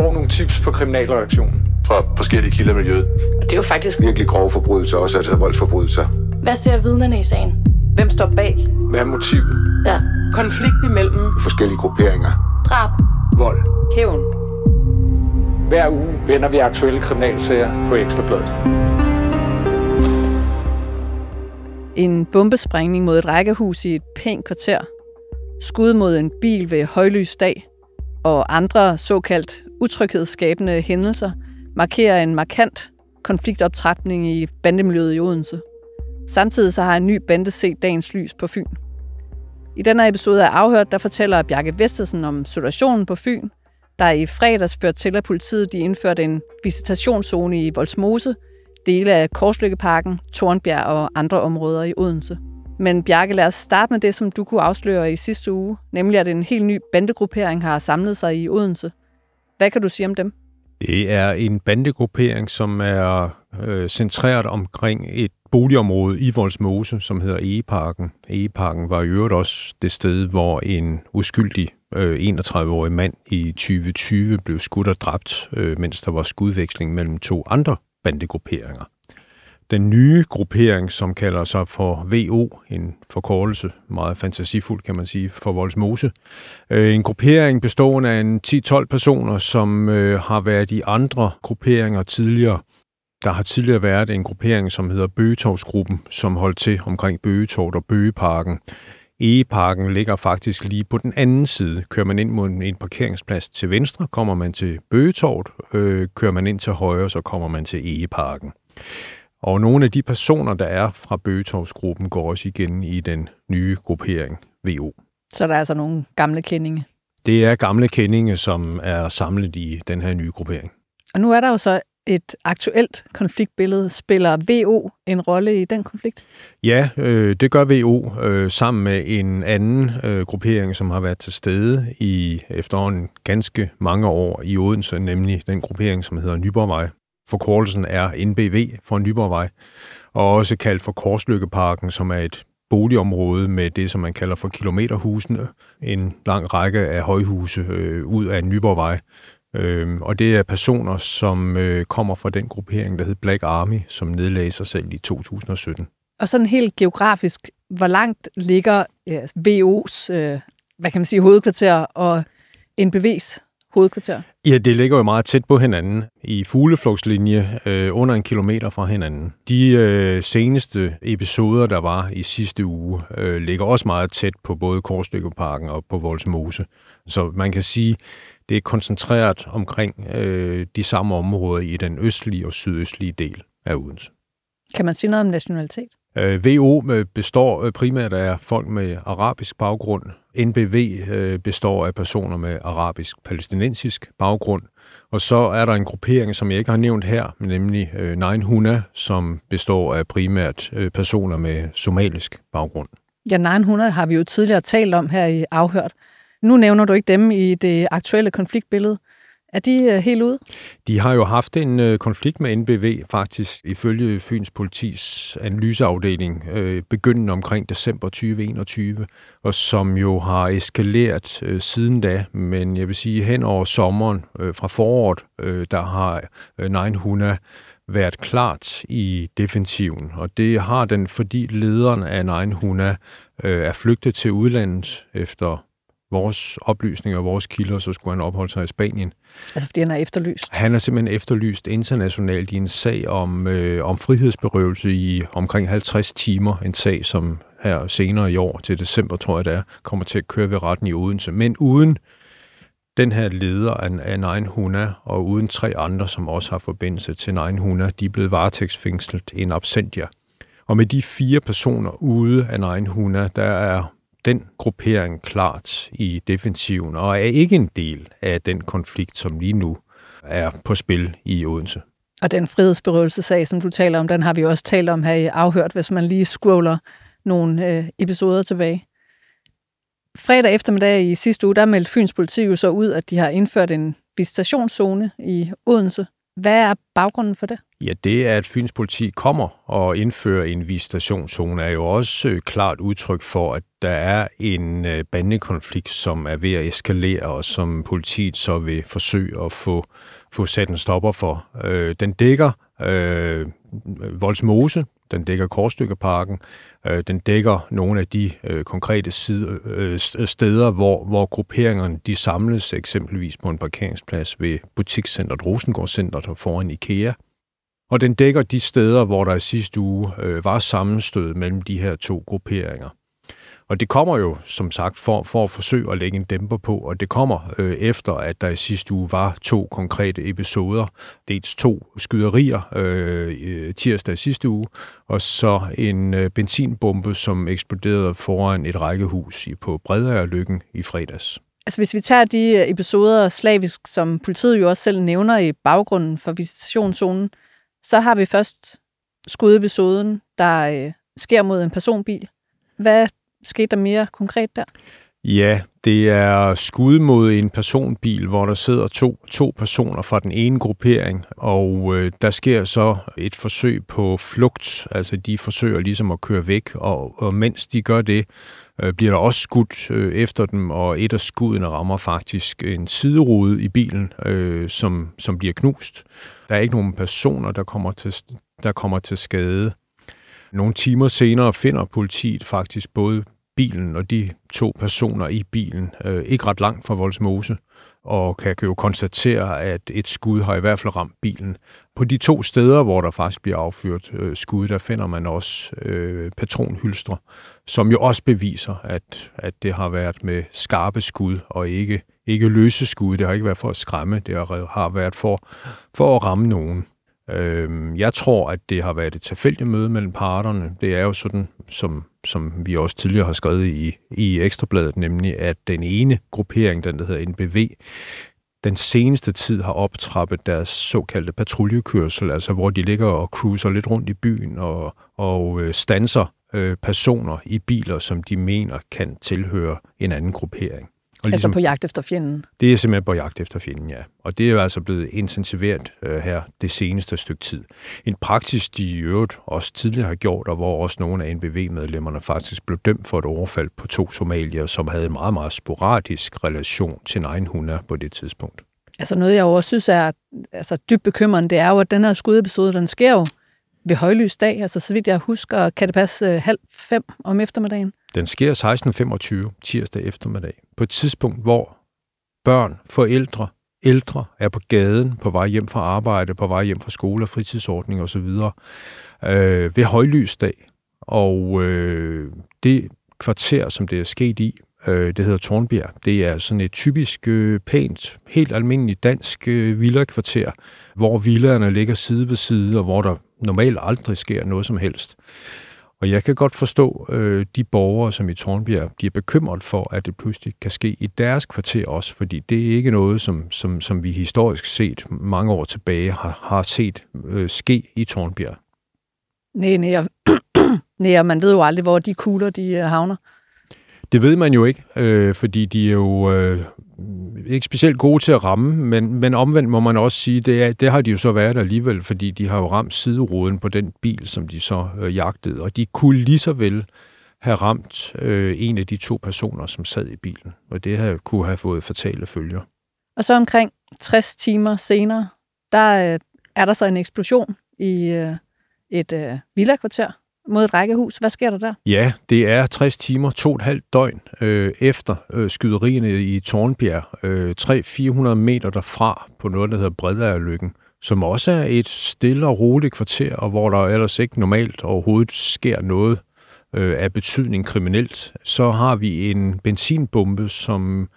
får nogle tips på kriminalreaktionen. Fra forskellige kilder i miljøet. Og det er jo faktisk Virkelig grove forbrydelser, også altså voldsforbrydelser. Hvad ser vidnerne i sagen? Hvem står bag? Hvad er motivet? Ja. konflikt imellem Forskellige grupperinger. Drab. Vold. Hævn. Hver uge vender vi aktuelle kriminalsager på Ekstrabladet. En bombesprængning mod et rækkehus i et pænt kvarter. Skud mod en bil ved højlys dag. Og andre såkaldt utryghedsskabende hændelser markerer en markant konfliktoptrætning i bandemiljøet i Odense. Samtidig så har en ny bande set dagens lys på Fyn. I denne episode af Afhørt, der fortæller Bjarke Vestersen om situationen på Fyn, der i fredags førte til, at politiet de indførte en visitationszone i Voldsmose, dele af Korslykkeparken, Tornbjerg og andre områder i Odense. Men Bjarke, lad os starte med det, som du kunne afsløre i sidste uge, nemlig at en helt ny bandegruppering har samlet sig i Odense. Hvad kan du sige om dem? Det er en bandegruppering, som er øh, centreret omkring et boligområde i Voldsmose, som hedder Egeparken. Egeparken var i øvrigt også det sted, hvor en uskyldig øh, 31-årig mand i 2020 blev skudt og dræbt, øh, mens der var skudveksling mellem to andre bandegrupperinger. Den nye gruppering, som kalder sig for VO, en forkortelse, meget fantasifuld kan man sige, for Voldsmose. Øh, en gruppering bestående af en 10-12 personer, som øh, har været i andre grupperinger tidligere. Der har tidligere været en gruppering, som hedder Bøgetorvsgruppen, som holdt til omkring Bøgetorvet og Bøgeparken. Egeparken ligger faktisk lige på den anden side. Kører man ind mod en parkeringsplads til venstre, kommer man til Bøgetorvet. Øh, kører man ind til højre, så kommer man til Egeparken. Og nogle af de personer, der er fra Bøgetorvsgruppen, går også igen i den nye gruppering VO. Så der er altså nogle gamle kendinge. Det er gamle kendinge, som er samlet i den her nye gruppering. Og nu er der jo så et aktuelt konfliktbillede. Spiller VO en rolle i den konflikt? Ja, øh, det gør VO øh, sammen med en anden øh, gruppering, som har været til stede i efterhånden ganske mange år i Odense, nemlig den gruppering, som hedder Nyborgvej. Forkortelsen er NBV for Nyborgvej, og også kaldt for Korslykkeparken, som er et boligområde med det, som man kalder for kilometerhusene. En lang række af højhuse øh, ud af Nyborgvej. Øhm, og det er personer, som øh, kommer fra den gruppering, der hed Black Army, som nedlagde sig selv i 2017. Og sådan helt geografisk, hvor langt ligger ja, VO's, øh, hvad kan man sige, hovedkvarter og NBV's hovedkvarter? Ja, det ligger jo meget tæt på hinanden i fugleflugtslinje øh, under en kilometer fra hinanden. De øh, seneste episoder, der var i sidste uge, øh, ligger også meget tæt på både Korslykkeparken og på Voldsmose. Så man kan sige, det er koncentreret omkring øh, de samme områder i den østlige og sydøstlige del af Odense. Kan man sige noget om nationalitet? Øh, VO består øh, primært af folk med arabisk baggrund. NBV øh, består af personer med arabisk-palæstinensisk baggrund. Og så er der en gruppering, som jeg ikke har nævnt her, nemlig øh, 900, som består af primært øh, personer med somalisk baggrund. Ja, 900 har vi jo tidligere talt om her i Afhørt. Nu nævner du ikke dem i det aktuelle konfliktbillede. Er de øh, helt ude? De har jo haft en øh, konflikt med NBV, faktisk ifølge Fyns politis analyseafdeling, øh, begyndende omkring december 2021, og som jo har eskaleret øh, siden da. Men jeg vil sige, hen over sommeren øh, fra foråret, øh, der har øh, 900 været klart i defensiven, og det har den, fordi lederen af 900 øh, er flygtet til udlandet efter vores oplysninger og vores kilder, så skulle han opholde sig i Spanien. Altså fordi han er efterlyst? Han er simpelthen efterlyst internationalt i en sag om, øh, om frihedsberøvelse i omkring 50 timer. En sag, som her senere i år, til december tror jeg det er, kommer til at køre ved retten i Odense. Men uden den her leder af 900, og uden tre andre, som også har forbindelse til 900, de er blevet varetægtsfængslet in absentia. Og med de fire personer ude af 900, der er den gruppering klart i defensiven, og er ikke en del af den konflikt, som lige nu er på spil i Odense. Og den frihedsberøvelsesag, som du taler om, den har vi også talt om her i Afhørt, hvis man lige scroller nogle øh, episoder tilbage. Fredag eftermiddag i sidste uge, der meldte Fyns politi jo så ud, at de har indført en visitationszone i Odense, hvad er baggrunden for det? Ja, det er, at Fyns politi kommer og indfører en visitationszone, er jo også øh, klart udtryk for, at der er en øh, bandekonflikt, som er ved at eskalere, og som politiet så vil forsøge at få, få sat en stopper for. Øh, den dækker øh, Voldsmose, den dækker Korstykkeparken, øh, den dækker nogle af de øh, konkrete side, øh, øh, steder, hvor, hvor grupperingerne de samles, eksempelvis på en parkeringsplads ved butikscentret Rosengårdscentret og foran IKEA. Og den dækker de steder, hvor der i sidste uge øh, var sammenstød mellem de her to grupperinger. Og det kommer jo, som sagt, for, for at forsøge at lægge en dæmper på, og det kommer øh, efter, at der i sidste uge var to konkrete episoder. Dels to skyderier øh, øh tirsdag i sidste uge, og så en øh, benzinbombe, som eksploderede foran et rækkehus i, på Lykken i fredags. Altså hvis vi tager de øh, episoder slavisk, som politiet jo også selv nævner i baggrunden for visitationszonen, så har vi først skudepisoden, der øh, sker mod en personbil. Hvad skete der mere konkret der? Ja, det er skud mod en personbil, hvor der sidder to, to personer fra den ene gruppering, og øh, der sker så et forsøg på flugt, altså de forsøger ligesom at køre væk, og, og mens de gør det, øh, bliver der også skudt øh, efter dem, og et af skuddene rammer faktisk en siderude i bilen, øh, som, som bliver knust. Der er ikke nogen personer, der kommer til, der kommer til skade. Nogle timer senere finder politiet faktisk både bilen og de to personer i bilen øh, ikke ret langt fra Voldsmose, og kan jo konstatere, at et skud har i hvert fald ramt bilen. På de to steder, hvor der faktisk bliver affyret øh, skud, der finder man også øh, patronhylstre, som jo også beviser, at, at det har været med skarpe skud og ikke, ikke løse skud. Det har ikke været for at skræmme, det har været for, for at ramme nogen. Øh, jeg tror, at det har været et tilfældigt møde mellem parterne. Det er jo sådan, som, som vi også tidligere har skrevet i, i Ekstrabladet, nemlig at den ene gruppering, den der hedder NBV, den seneste tid har optrappet deres såkaldte patruljekørsel, altså hvor de ligger og cruiser lidt rundt i byen og, og øh, stanser øh, personer i biler, som de mener kan tilhøre en anden gruppering. Og altså ligesom, på jagt efter fjenden? Det er simpelthen på jagt efter fjenden, ja. Og det er altså blevet intensiveret øh, her det seneste stykke tid. En praksis, de i øvrigt også tidligere har gjort, og hvor også nogle af NBV-medlemmerne faktisk blev dømt for et overfald på to somalier, som havde en meget, meget sporadisk relation til egen hunde på det tidspunkt. Altså noget, jeg også synes er altså, dybt bekymrende, det er jo, at den her skudepisode, den sker jo ved højlys dag. Altså så vidt jeg husker, kan det passe øh, halv fem om eftermiddagen? Den sker 16.25 tirsdag eftermiddag, på et tidspunkt, hvor børn, forældre, ældre er på gaden, på vej hjem fra arbejde, på vej hjem fra skole og fritidsordning osv. Øh, ved højlysdag. Og øh, det kvarter, som det er sket i, øh, det hedder Tornbjerg. Det er sådan et typisk øh, pænt, helt almindeligt dansk øh, villa-kvarter, hvor villaerne ligger side ved side, og hvor der normalt aldrig sker noget som helst. Og jeg kan godt forstå øh, de borgere, som i Tornbjerg, de er bekymret for, at det pludselig kan ske i deres kvarter også, fordi det er ikke noget, som, som, som vi historisk set mange år tilbage har, har set øh, ske i Tornbjerg. Nej, nej, og, nej, man ved jo aldrig, hvor de kugler de øh, havner. Det ved man jo ikke, øh, fordi de er jo øh, ikke specielt gode til at ramme, men, men omvendt må man også sige, det, er, det har de jo så været alligevel, fordi de har jo ramt sideruden på den bil, som de så øh, jagtede, og de kunne lige så vel have ramt øh, en af de to personer, som sad i bilen, og det her kunne have fået fatale følger. Og så omkring 60 timer senere, der øh, er der så en eksplosion i øh, et øh, villakvarter mod et rækkehus. Hvad sker der der? Ja, det er 60 timer, to og et halvt døgn øh, efter øh, skyderierne i Tornbjerg, øh, 300-400 meter derfra på noget, der hedder Bredærlykken, som også er et stille og roligt kvarter, og hvor der ellers ikke normalt overhovedet sker noget øh, af betydning kriminelt. Så har vi en benzinbombe, som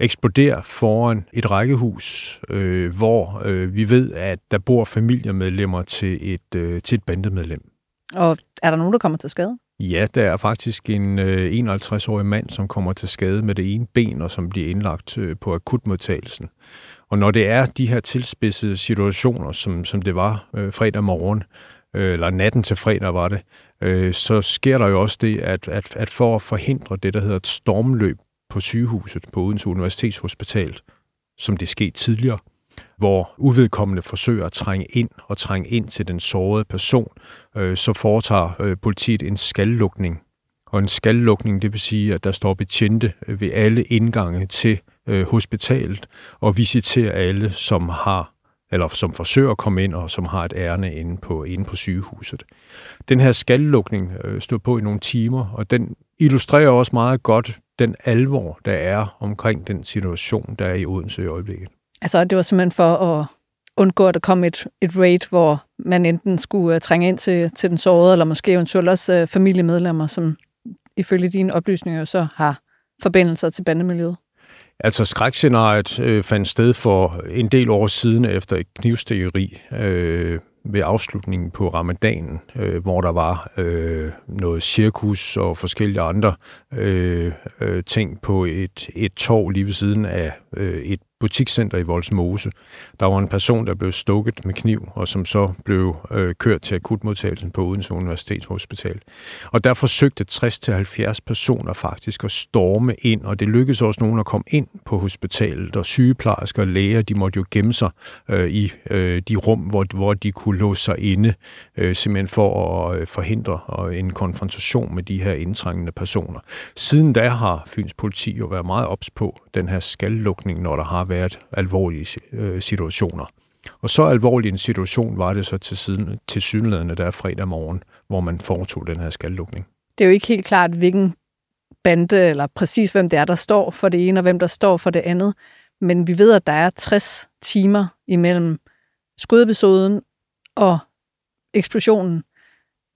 eksploderer foran et rækkehus, øh, hvor øh, vi ved, at der bor familiemedlemmer til et, øh, til et bandemedlem. Og er der nogen, der kommer til skade? Ja, der er faktisk en øh, 51-årig mand, som kommer til skade med det ene ben, og som bliver indlagt øh, på akutmodtagelsen. Og når det er de her tilspidsede situationer, som, som det var øh, fredag morgen, øh, eller natten til fredag var det, øh, så sker der jo også det, at, at, at for at forhindre det, der hedder et stormløb på sygehuset på Odense Universitetshospital, som det skete tidligere, hvor uvedkommende forsøger at trænge ind og trænge ind til den sårede person, øh, så foretager øh, politiet en skallukning. Og en skallukning, det vil sige, at der står betjente øh, ved alle indgange til øh, hospitalet og visiterer alle, som har eller som forsøger at komme ind og som har et ærne inde på, inde på sygehuset. Den her skallukning øh, stod på i nogle timer, og den illustrerer også meget godt den alvor, der er omkring den situation, der er i Odense i øjeblikket. Altså, det var simpelthen for at undgå, at der kom et, et raid, hvor man enten skulle uh, trænge ind til, til den sårede, eller måske eventuelt også uh, familiemedlemmer, som ifølge dine oplysninger så har forbindelser til bandemiljøet. Altså skrækscenariet øh, fandt sted for en del år siden efter et knivstikkeri øh, ved afslutningen på ramadanen, øh, hvor der var øh, noget cirkus og forskellige andre øh, øh, ting på et, et torv lige ved siden af øh, et butikscenter i Volsmose. Der var en person, der blev stukket med kniv, og som så blev øh, kørt til akutmodtagelsen på Odense Universitetshospital. Og der forsøgte 60-70 personer faktisk at storme ind, og det lykkedes også nogen at komme ind på hospitalet, og sygeplejersker og læger, de måtte jo gemme sig øh, i øh, de rum, hvor, hvor de kunne låse sig inde, øh, simpelthen for at øh, forhindre øh, en konfrontation med de her indtrængende personer. Siden da har Fyns politi jo været meget ops på den her skallukning, når der har været alvorlige øh, situationer. Og så alvorlig en situation var det så til, siden, til synlædende der fredag morgen, hvor man foretog den her skaldlukning. Det er jo ikke helt klart, hvilken bande, eller præcis hvem det er, der står for det ene, og hvem der står for det andet. Men vi ved, at der er 60 timer imellem skudepisoden og eksplosionen.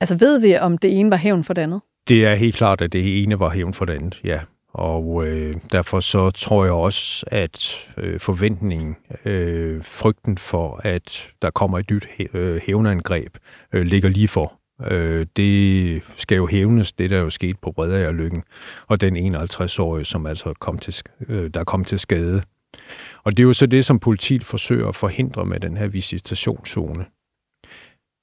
Altså ved vi, om det ene var hævn for det andet? Det er helt klart, at det ene var hævn for det andet, ja. Og øh, derfor så tror jeg også, at øh, forventningen, øh, frygten for, at der kommer et nyt øh, hævnangreb, øh, ligger lige for. Øh, det skal jo hævnes, det der jo sket på Bredere Lykken, og den 51-årige, som altså kom til, øh, der kom til skade. Og det er jo så det, som politiet forsøger at forhindre med den her visitationszone.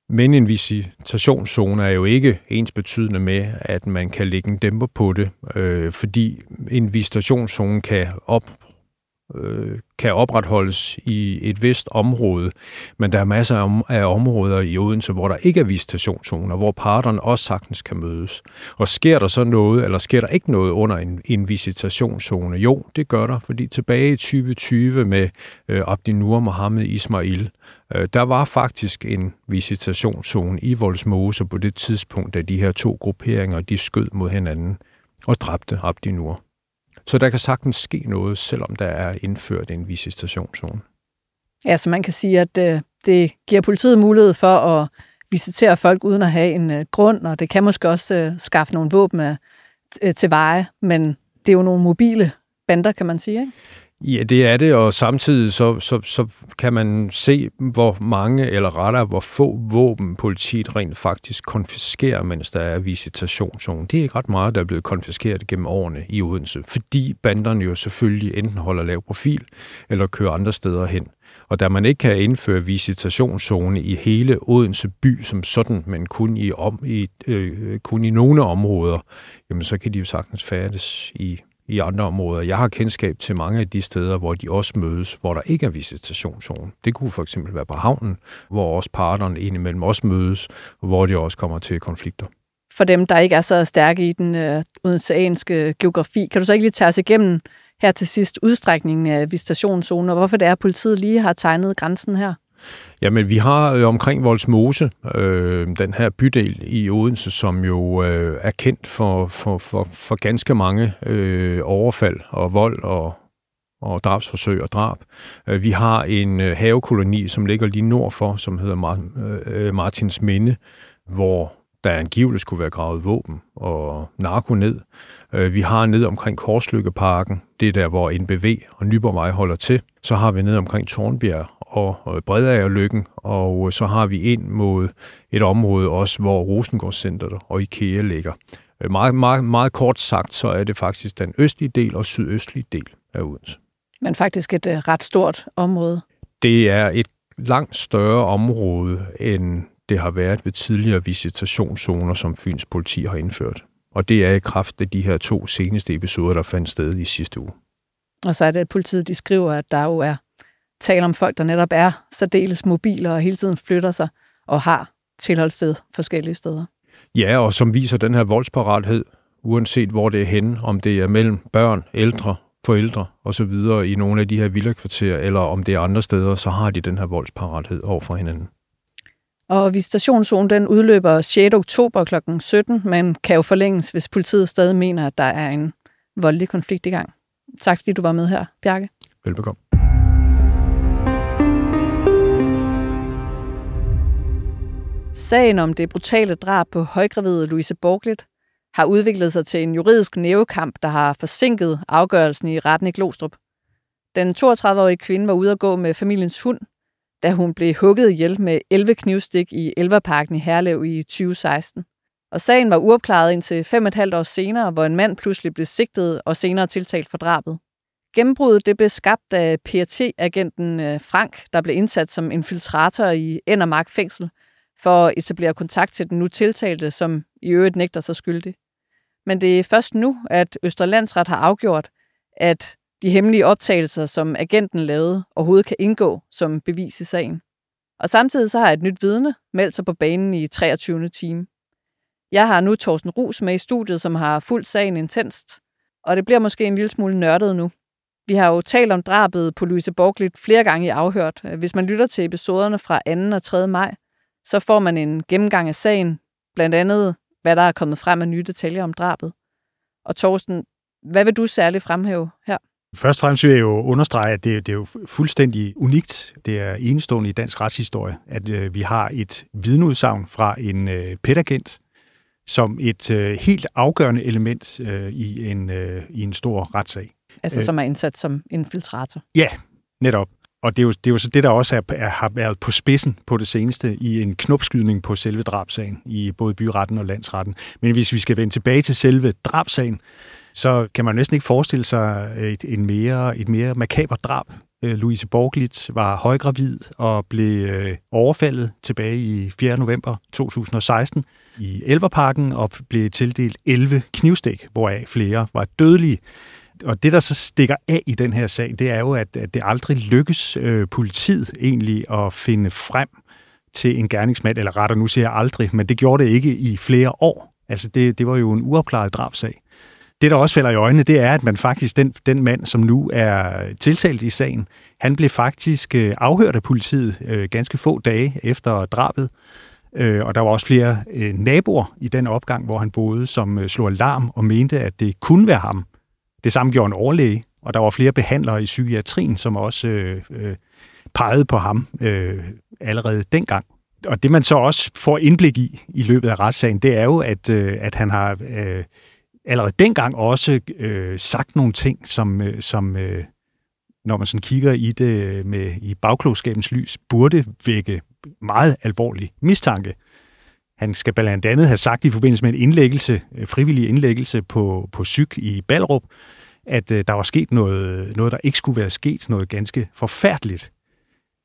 Men en visitationszone er jo ikke ens betydende med, at man kan lægge en dæmper på det, øh, fordi en visitationszone kan op øh, kan opretholdes i et vist område, men der er masser af områder i Odense, hvor der ikke er visitationszoner, hvor parterne også sagtens kan mødes. Og sker der så noget, eller sker der ikke noget under en, en visitationszone? Jo, det gør der, fordi tilbage i 2020 med øh, Abdinur Mohammed Ismail, Øh, der var faktisk en visitationszone i Voldsmose på det tidspunkt, da de her to grupperinger de skød mod hinanden og dræbte Abdinur. Så der kan sagtens ske noget, selvom der er indført en visitationszone. Ja, så man kan sige, at øh, det giver politiet mulighed for at visitere folk uden at have en øh, grund, og det kan måske også øh, skaffe nogle våben øh, til veje, men det er jo nogle mobile bander, kan man sige, ikke? Ja, det er det, og samtidig så, så, så kan man se, hvor mange, eller rettere, hvor få våben politiet rent faktisk konfiskerer, mens der er visitationszone. Det er ikke ret meget, der er blevet konfiskeret gennem årene i Odense, fordi banderne jo selvfølgelig enten holder lav profil, eller kører andre steder hen. Og da man ikke kan indføre visitationszone i hele Odense by som sådan, men kun i, om, i, øh, kun i nogle områder, jamen så kan de jo sagtens færdes i i andre områder. Jeg har kendskab til mange af de steder, hvor de også mødes, hvor der ikke er visitationszone. Det kunne for eksempel være på havnen, hvor også parterne indimellem også mødes, hvor de også kommer til konflikter. For dem, der ikke er så stærke i den øh, odenseanske geografi, kan du så ikke lige tage os igennem her til sidst udstrækningen af visitationszoner, og hvorfor det er, at politiet lige har tegnet grænsen her? Jamen, vi har øh, omkring Voldsmose, øh, den her bydel i Odense, som jo øh, er kendt for, for, for, for ganske mange øh, overfald og vold og, og drabsforsøg og drab. Øh, vi har en øh, havekoloni, som ligger lige nord for, som hedder Mar- øh, Martins Minde, hvor der angiveligt skulle være gravet våben og narko ned. Vi har ned omkring Korslykkeparken, det er der, hvor NBV og Nyborgvej holder til. Så har vi ned omkring Tornbjerg og Lykken, og så har vi ind mod et område også, hvor Rosengårdscenteret og IKEA ligger. Øh, meget, meget, meget kort sagt, så er det faktisk den østlige del og sydøstlige del af Odense. Men faktisk et uh, ret stort område. Det er et langt større område, end det har været ved tidligere visitationszoner, som Fyns politi har indført. Og det er i kraft af de her to seneste episoder, der fandt sted i sidste uge. Og så er det, at politiet de skriver, at der jo er taler om folk, der netop er særdeles mobile og hele tiden flytter sig og har tilholdssted forskellige steder. Ja, og som viser den her voldsparathed, uanset hvor det er henne, om det er mellem børn, ældre, forældre osv. i nogle af de her villakvarterer, eller om det er andre steder, så har de den her voldsparathed over for hinanden. Og visitationszonen den udløber 6. oktober kl. 17, men kan jo forlænges, hvis politiet stadig mener, at der er en voldelig konflikt i gang. Tak fordi du var med her, Bjarke. Velbekomme. Sagen om det brutale drab på højgravide Louise Borglit har udviklet sig til en juridisk nævekamp, der har forsinket afgørelsen i retten i Glostrup. Den 32-årige kvinde var ude at gå med familiens hund, da hun blev hugget ihjel med 11 knivstik i Elverparken i Herlev i 2016. Og sagen var uopklaret indtil fem og et halvt år senere, hvor en mand pludselig blev sigtet og senere tiltalt for drabet. Gennembruddet det blev skabt af PRT-agenten øh, Frank, der blev indsat som infiltrator i Endermark fængsel for at etablere kontakt til den nu tiltalte, som i øvrigt nægter sig skyldig. Men det er først nu, at Østerlandsret har afgjort, at de hemmelige optagelser, som agenten lavede, overhovedet kan indgå som bevis i sagen. Og samtidig så har et nyt vidne meldt sig på banen i 23. time. Jeg har nu Thorsten Rus med i studiet, som har fulgt sagen intenst, og det bliver måske en lille smule nørdet nu. Vi har jo talt om drabet på Louise Borglit flere gange i afhørt. Hvis man lytter til episoderne fra 2. og 3. maj, så får man en gennemgang af sagen, blandt andet hvad der er kommet frem af nye detaljer om drabet. Og Thorsten, hvad vil du særligt fremhæve her? Først og fremmest vil jeg jo understrege, at det, det er jo fuldstændig unikt. Det er enestående i dansk retshistorie, at øh, vi har et vidneudsagn fra en øh, petagent som et øh, helt afgørende element øh, i, en, øh, i en stor retssag. Altså som er indsat som infiltrator? Ja, netop. Og det er, jo, det er jo så det, der også er, er, har været på spidsen på det seneste i en knopskydning på selve drabsagen i både byretten og landsretten. Men hvis vi skal vende tilbage til selve drabsagen, så kan man næsten ikke forestille sig øh, et, en mere, et mere makaber drab. Øh, Louise Borglitz var højgravid og blev øh, overfaldet tilbage i 4. november 2016 i Elverparken og blev tildelt 11 knivstik, hvoraf flere var dødelige. Og det, der så stikker af i den her sag, det er jo, at, at det aldrig lykkes øh, politiet egentlig at finde frem til en gerningsmand, eller rettere nu siger jeg aldrig, men det gjorde det ikke i flere år. Altså det, det var jo en uopklaret drabsag. Det, der også falder i øjnene, det er, at man faktisk, den, den mand, som nu er tiltalt i sagen, han blev faktisk øh, afhørt af politiet øh, ganske få dage efter drabet. Øh, og der var også flere øh, naboer i den opgang, hvor han boede, som øh, slog alarm og mente, at det kunne være ham. Det samme gjorde en overlæge, og der var flere behandlere i psykiatrien, som også øh, øh, pegede på ham øh, allerede dengang. Og det man så også får indblik i i løbet af retssagen, det er jo, at, øh, at han har øh, allerede dengang også øh, sagt nogle ting, som, øh, som øh, når man sådan kigger i det øh, med i bagklogskabens lys, burde vække meget alvorlig mistanke. Han skal blandt andet have sagt i forbindelse med en indlæggelse, øh, frivillig indlæggelse på, på syg i Ballerup, at øh, der var sket noget, noget, der ikke skulle være sket, noget ganske forfærdeligt.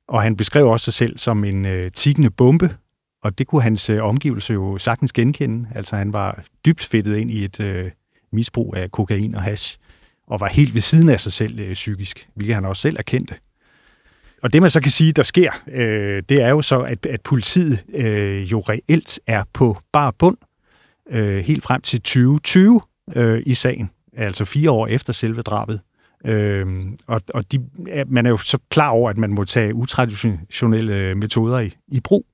Og han beskrev også sig selv som en øh, tiggende bombe, og det kunne hans øh, omgivelse jo sagtens genkende. Altså han var dybt fedtet ind i et øh, misbrug af kokain og hash, og var helt ved siden af sig selv øh, psykisk, hvilket han også selv erkendte. Og det man så kan sige, der sker, øh, det er jo så, at, at politiet øh, jo reelt er på bar bund øh, helt frem til 2020 øh, i sagen, altså fire år efter selve drabet. Øh, og og de, man er jo så klar over, at man må tage utraditionelle metoder i, i brug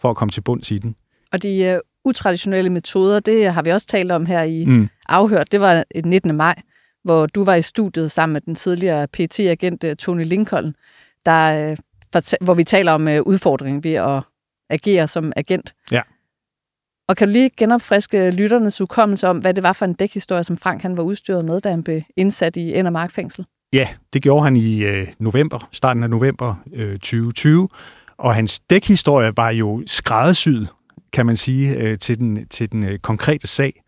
for at komme til bunds i den. Og de uh, utraditionelle metoder, det har vi også talt om her i mm. Afhørt. Det var et 19. maj, hvor du var i studiet sammen med den tidligere PT-agent øh, Tony Lincoln, der, uh, hvor vi taler om uh, udfordringen ved at agere som agent. Ja. Og kan du lige genopfriske lytternes hukommelse om, hvad det var for en dækhistorie, som Frank han var udstyret med, da han blev indsat i Endermark fængsel? Ja, det gjorde han i øh, november, starten af november øh, 2020. Og hans dækhistorie var jo skræddersyet, kan man sige, øh, til den, til den øh, konkrete sag.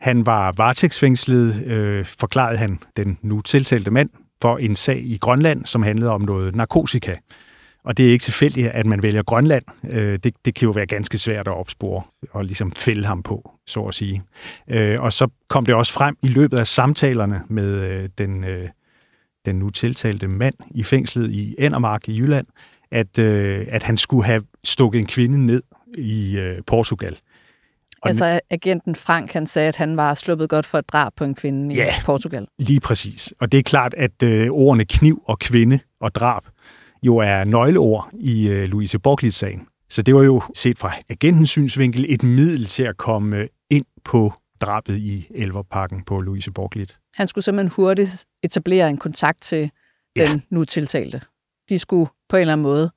Han var varetægtsfængslet, øh, forklarede han den nu tiltalte mand, for en sag i Grønland, som handlede om noget narkotika. Og det er ikke tilfældigt, at man vælger Grønland. Øh, det, det kan jo være ganske svært at opspore og ligesom fælde ham på, så at sige. Øh, og så kom det også frem i løbet af samtalerne med øh, den, øh, den nu tiltalte mand i fængslet i Endermark i Jylland, at, øh, at han skulle have stukket en kvinde ned i øh, Portugal. Og altså agenten Frank, han sagde, at han var sluppet godt for et drab på en kvinde Ja. i Portugal. Lige præcis. Og det er klart, at øh, ordene kniv og kvinde og drab jo er nøgleord i øh, Louise Borglitz-sagen. Så det var jo set fra agentens synsvinkel et middel til at komme øh, ind på drabet i Elverparken på Louise Borglitz. Han skulle simpelthen hurtigt etablere en kontakt til Ja. den nu tiltalte. De skulle på en eller anden måde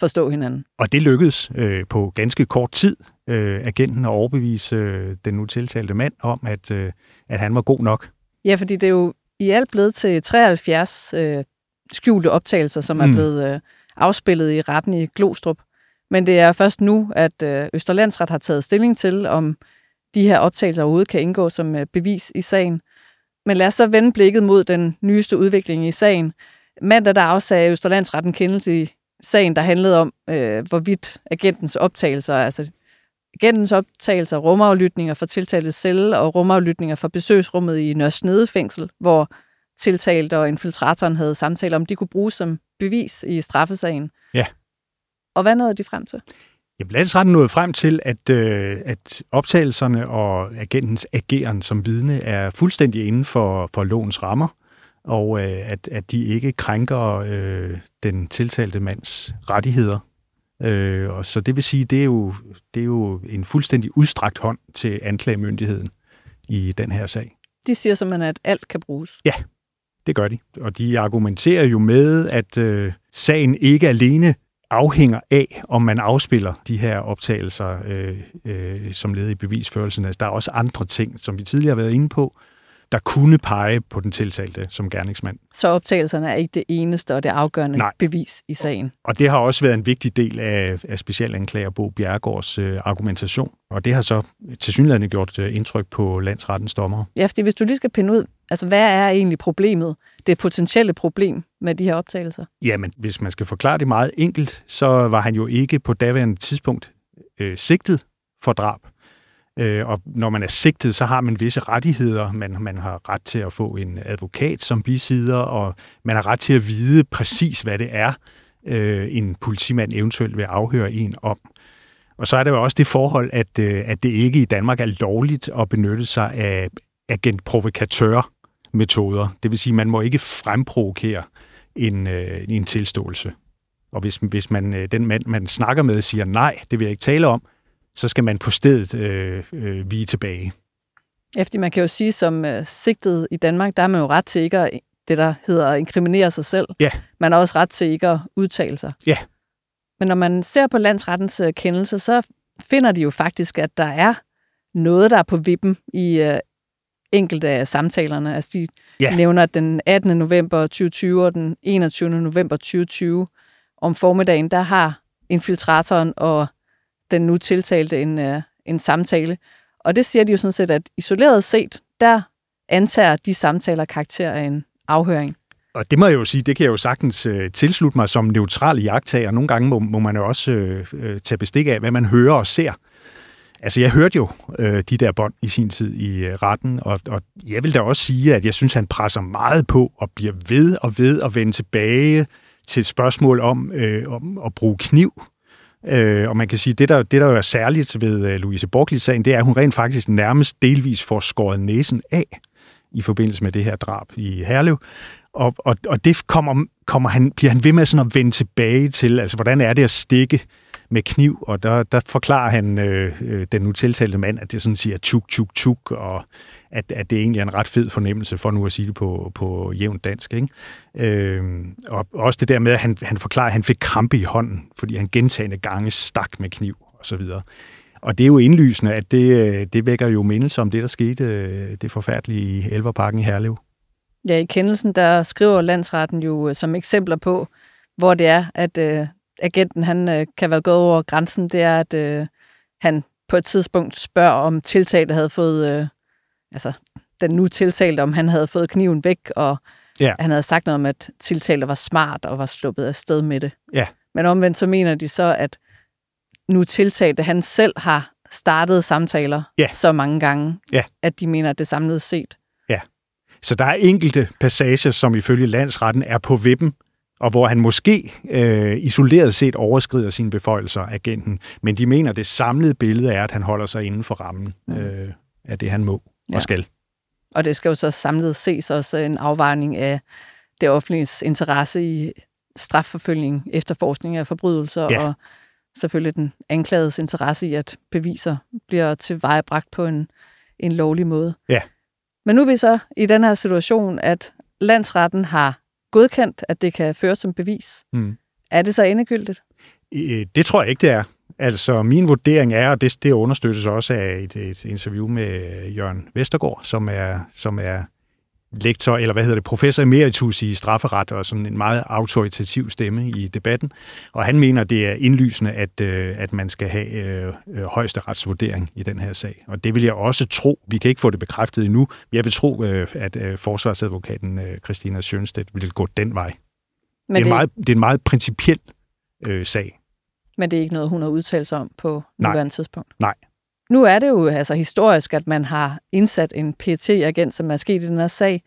forstå hinanden. Og det lykkedes øh, på ganske kort tid, øh, agenten at overbevise øh, den nu tiltalte mand om, at, øh, at han var god nok. Ja, fordi det er jo i alt blevet til 73 øh, skjulte optagelser, som er Mm. blevet øh, afspillet i retten i Glostrup. Men det er først nu, at øh, Østerlandsret har taget stilling til, om de her optagelser overhovedet kan indgå som øh, bevis i sagen. Men lad os så vende blikket mod den nyeste udvikling i sagen. Mandag der afsagde Østerlandsretten kendelse i sagen, der handlede om, øh, hvorvidt agentens optagelser, altså agentens optagelser, rumaflytninger fra tiltaltes celle og rumaflytninger fra besøgsrummet i Nørresnede fængsel, hvor tiltalte og infiltratoren havde samtaler om, de kunne bruges som bevis i straffesagen. Ja. Og hvad nåede de frem til? Jamen, landsretten nåede frem til, at, øh, at optagelserne og agentens ageren som vidne er fuldstændig inden for, for lovens rammer, og øh, at, at de ikke krænker øh, den tiltalte mands rettigheder. Øh, og så det vil sige, det er, jo, det er jo en fuldstændig udstrakt hånd til anklagemyndigheden i den her sag. De siger simpelthen, at alt kan bruges. Det gør de. Og de argumenterer jo med, at øh, sagen ikke alene afhænger af, om man afspiller de her optagelser øh, øh, som led i bevisførelsen. Altså, der er også andre ting, som vi tidligere har været inde på, der kunne pege på den tiltalte som gerningsmand. Så optagelserne er ikke det eneste og det afgørende Nej. bevis i sagen. Og det har også været en vigtig del af, af specialanklager Bo Bjergårds øh, argumentation. Og det har så til synligheden gjort øh, indtryk på landsrettens dommer. Ja, fordi hvis du lige skal pinde ud, altså hvad er egentlig problemet, det potentielle problem med de her optagelser? Jamen, hvis man skal forklare det meget enkelt, så var han jo ikke på daværende tidspunkt øh, sigtet for drab. Øh, og når man er sigtet, så har man visse rettigheder. Man, man har ret til at få en advokat som bisider, og man har ret til at vide præcis, hvad det er, øh, en politimand eventuelt vil afhøre en om. Og så er der jo også det forhold, at, øh, at det ikke i Danmark er lovligt at benytte sig af agentprovokatør-metoder. Det vil sige, at man må ikke fremprovokere en, øh, en tilståelse. Og hvis, hvis man, øh, den mand, man snakker med, siger nej, det vil jeg ikke tale om, så skal man på stedet øh, øh, vige tilbage. Efter man kan jo sige, som uh, sigtet i Danmark, der er man jo ret til ikke at, det, der hedder at inkriminere sig selv. Ja. Man har også ret til ikke at udtale sig. Ja. Men når man ser på landsrettens uh, kendelse, så finder de jo faktisk, at der er noget, der er på vippen i uh, enkelte af samtalerne. Altså de Ja. nævner den 18. november 2020 og den 21. november 2020 om formiddagen, der har infiltratoren og den nu tiltalte en, øh, en samtale. Og det siger de jo sådan set, at isoleret set, der antager de samtaler karakter af en afhøring. Og det må jeg jo sige, det kan jeg jo sagtens øh, tilslutte mig som neutral jagttager. Nogle gange må, må man jo også øh, øh, tage bestik af, hvad man hører og ser. Altså, jeg hørte jo øh, de der bånd i sin tid i øh, retten, og, og jeg vil da også sige, at jeg synes, han presser meget på og bliver ved og ved at vende tilbage til et spørgsmål om, øh, om at bruge kniv. Øh, og man kan sige, det der, det der jo er særligt ved øh, Louise Borglitz-sagen, det er, at hun rent faktisk nærmest delvis får skåret næsen af i forbindelse med det her drab i Herlev. Og, og, og det kommer, kommer han, bliver han ved med sådan at vende tilbage til, altså hvordan er det at stikke med kniv, og der, der forklarer han øh, øh, den nu tiltalte mand, at det sådan siger tuk, tuk, tuk, og at, at det egentlig er en ret fed fornemmelse, for nu at sige det på, på jævnt dansk. Ikke? Øh, og også det der med, at han, han forklarer, at han fik krampe i hånden, fordi han gentagende gange stak med kniv, og så videre. Og det er jo indlysende, at det, øh, det vækker jo mindelse om det, der skete, øh, det forfærdelige i Elverparken i Herlev. Ja, i kendelsen, der skriver landsretten jo som eksempler på, hvor det er, at øh, agenten han øh, kan være gået over grænsen, det er, at øh, han på et tidspunkt spørger, om tiltalte havde fået, øh, altså den nu tiltalte, om han havde fået kniven væk, og Ja. han havde sagt noget om, at tiltalte var smart og var sluppet af sted med det. Ja. Men omvendt så mener de så, at nu tiltalte, han selv har startet samtaler Ja. så mange gange, Ja. at de mener, at det samlet set Så der er enkelte passager, som ifølge landsretten er på vippen, og hvor han måske øh, isoleret set overskrider sine beføjelser, agenten. Men de mener, at det samlede billede er, at han holder sig inden for rammen øh, af det, han må og Ja. skal. Og det skal jo så samlet ses også en afvejning af det offentliges interesse i strafforfølgning, efterforskning af forbrydelser, Ja. og selvfølgelig den anklagedes interesse i, at beviser bliver tilvejebragt på en, en lovlig måde. Ja. Men nu er vi så i den her situation, at landsretten har godkendt, at det kan føres som bevis. Mm. Er det så endegyldigt? Øh, Det tror jeg ikke, det er. Altså, min vurdering er, og det, det understøttes også af et, et interview med Jørgen Vestergaard, som er, som er lektor, eller hvad hedder det, professor emeritus i strafferet, og sådan en meget autoritativ stemme i debatten. Og han mener, det er indlysende, at, øh, at man skal have øh, øh, højeste retsvurdering i den her sag. Og det vil jeg også tro. Vi kan ikke få det bekræftet endnu. men Jeg vil tro, øh, at øh, forsvarsadvokaten øh, Christina Sjønstedt vil gå den vej. Men det, er det, meget, det er en meget principiel øh, sag. men det er ikke noget, hun har udtalt sig om på nuværende tidspunkt? Nej. Nu er det jo altså historisk, at man har indsat en pt agent som er sket i den her sag.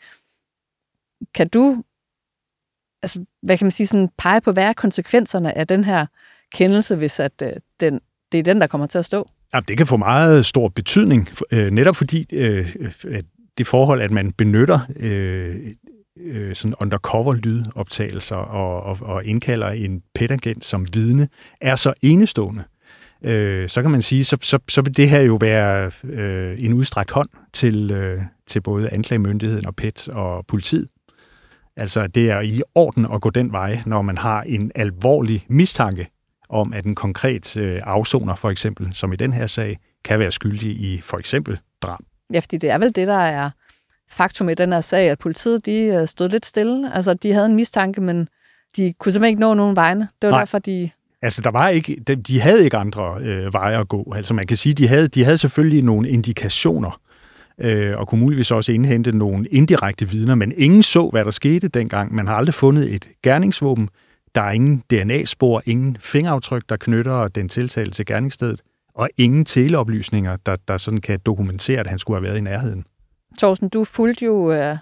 Kan du, altså, hvad kan man sige, sådan pege på, hvad er konsekvenserne af den her kendelse, hvis at, øh, den, det er den, der kommer til at stå? Ja, det kan få meget stor betydning, øh, netop fordi øh, at det forhold, at man benytter øh, øh, sådan undercover-lydoptagelser og, og, og indkalder en petagent som vidne, er så enestående. Øh, så kan man sige, så, så, så vil det her jo være øh, en udstrakt hånd til, øh, til både anklagemyndigheden og PET og politiet. Altså, det er i orden at gå den vej, når man har en alvorlig mistanke om, at en konkret øh, afsoner, for eksempel, som i den her sag, kan være skyldig i for eksempel drab. Ja, fordi det er vel det, der er faktum i den her sag, at politiet de øh, stod lidt stille. Altså, de havde en mistanke, men de kunne simpelthen ikke nå nogen vegne. Det var Nej. derfor, de... Altså, der var ikke, de, de havde ikke andre øh, veje at gå. Altså, man kan sige, de havde, de havde selvfølgelig nogle indikationer, øh, og kunne muligvis også indhente nogle indirekte vidner, men ingen så, hvad der skete dengang. Man har aldrig fundet et gerningsvåben. Der er ingen DNA-spor, ingen fingeraftryk, der knytter den tiltalte til gerningsstedet, og ingen teleoplysninger, der, der sådan kan dokumentere, at han skulle have været i nærheden. Thorsten, du fulgte jo øh,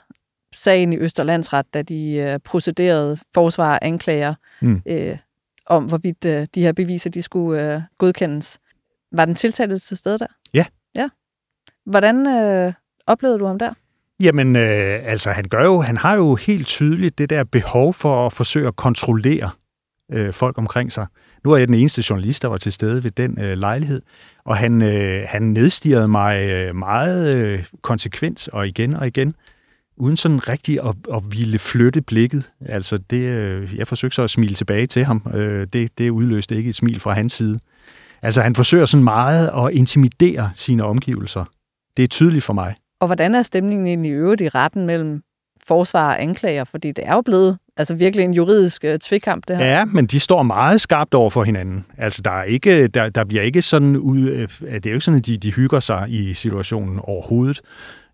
sagen i Østerlandsret, da de øh, procederede forsvar og anklager Mm. øh, om, hvorvidt øh, de her beviser de skulle øh, godkendes. Var den tiltalte til stede der? Ja. Ja. Hvordan øh, oplevede du ham der? Jamen, øh, altså, han gør jo, han har jo helt tydeligt det der behov for at forsøge at kontrollere øh, folk omkring sig. Nu er jeg den eneste journalist, der var til stede ved den øh, lejlighed, og han, øh, han nedstirrede mig øh, meget øh, konsekvent og igen og igen, uden sådan rigtig at, at ville flytte blikket. Altså, det, øh, jeg forsøgte så at smile tilbage til ham. Øh, det, det udløste ikke et smil fra hans side. Altså, han forsøger sådan meget at intimidere sine omgivelser. Det er tydeligt for mig. Og hvordan er stemningen egentlig i øvrigt i retten mellem forsvar og anklager? Fordi det er jo blevet altså virkelig en juridisk øh, tvikkamp, det her. Ja, men de står meget skarpt over for hinanden. Altså, der, er ikke, der, der bliver ikke sådan ud... øh, Det er jo ikke sådan, at de, de hygger sig i situationen overhovedet.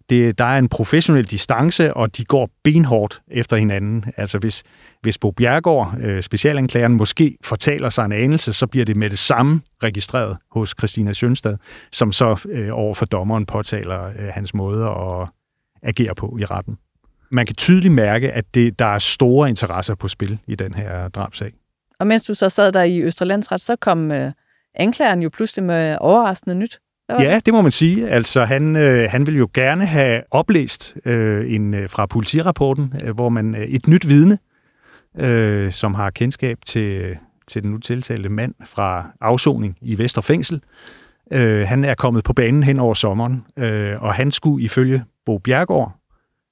Det, der er en professionel distance, og de går benhårdt efter hinanden. Altså, hvis, hvis Bo Bjergård, øh, specialanklageren, måske fortaler sig en anelse, så bliver det med det samme registreret hos Christina Sjønstad, som så øh, over for dommeren påtaler øh, hans måde at agere på i retten. Man kan tydeligt mærke, at det, der er store interesser på spil i den her drabsag. Og mens du så sad der i Østerlandsret, så kom øh, anklageren jo pludselig med overraskende nyt. Okay. Ja, det må man sige. Altså, han, øh, han vil jo gerne have oplæst øh, en øh, fra politirapporten, øh, hvor man øh, et nyt vidne, øh, som har kendskab til, øh, til den nu tiltalte mand fra afsoning i Vesterfængsel. Øh, han er kommet på banen hen over sommeren, øh, og han skulle ifølge Bo Bjergård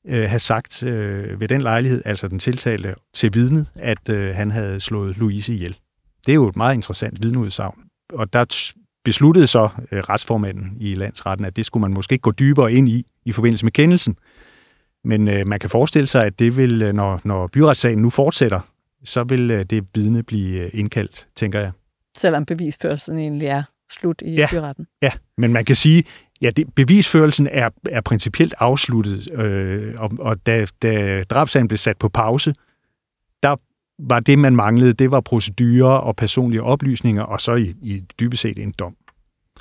øh, have sagt øh, ved den lejlighed, altså den tiltalte til vidnet, at øh, han havde slået Louise ihjel. Det er jo et meget interessant vidneudsagn. Og der besluttede så øh, retsformanden i landsretten, at det skulle man måske gå dybere ind i i forbindelse med kendelsen. Men øh, man kan forestille sig, at det vil, øh, når, når byretssagen nu fortsætter, så vil øh, det vidne blive øh, indkaldt, tænker jeg. Selvom bevisførelsen egentlig er slut i Ja. byretten. Ja, men man kan sige, ja, det, bevisførelsen er, er principielt afsluttet, øh, og, og da, da drabsagen blev sat på pause, der var det, man manglede, det var procedurer og personlige oplysninger, og så i, i dybest set en dom.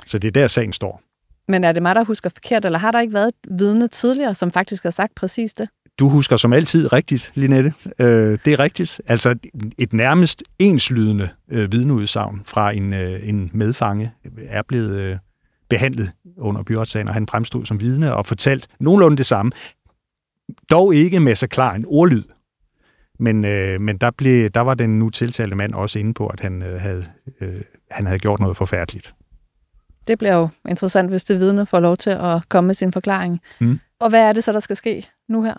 Så det er der, sagen står. Men er det mig, der husker forkert, eller har der ikke været et vidne tidligere, som faktisk har sagt præcis det? Du husker som altid rigtigt, Linette. Øh, det er rigtigt. Altså et nærmest enslydende øh, vidneudsagn fra en, øh, en medfange er blevet øh, behandlet under byretssagen, og han fremstod som vidne og fortalt nogenlunde det samme. Dog ikke med så klar en ordlyd. Men, øh, men der, blev, der var den nu tiltalte mand også inde på, at han, øh, havde, øh, han havde gjort noget forfærdeligt. Det bliver jo interessant, hvis det vidne får lov til at komme med sin forklaring. Mm. Og hvad er det så, der skal ske nu her?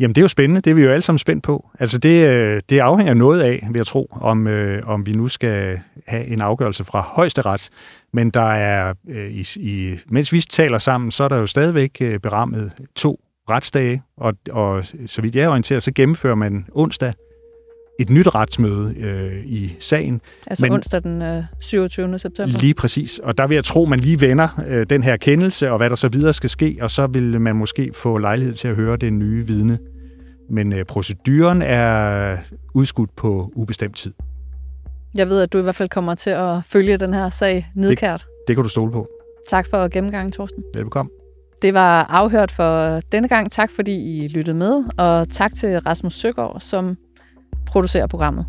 Jamen, det er jo spændende. Det er vi jo alle sammen spændt på. Altså, det, øh, det afhænger noget af, vil jeg tro, om, øh, om vi nu skal have en afgørelse fra højesteret. Men der er, øh, i, i, mens vi taler sammen, så er der jo stadigvæk øh, berammet to retsdage, og, og så vidt jeg er orienteret, så gennemfører man onsdag et nyt retsmøde øh, i sagen. Altså Men, onsdag den øh, 27. september? Lige præcis. Og der vil jeg tro, man lige vender øh, den her kendelse, og hvad der så videre skal ske, og så vil man måske få lejlighed til at høre det nye vidne. Men øh, proceduren er udskudt på ubestemt tid. Jeg ved, at du i hvert fald kommer til at følge den her sag nedkært. Det, det kan du stole på. Tak for gennemgangen, Thorsten. Velbekomme. Det var afhørt for denne gang. Tak fordi I lyttede med, og tak til Rasmus Søgaard, som producerer programmet.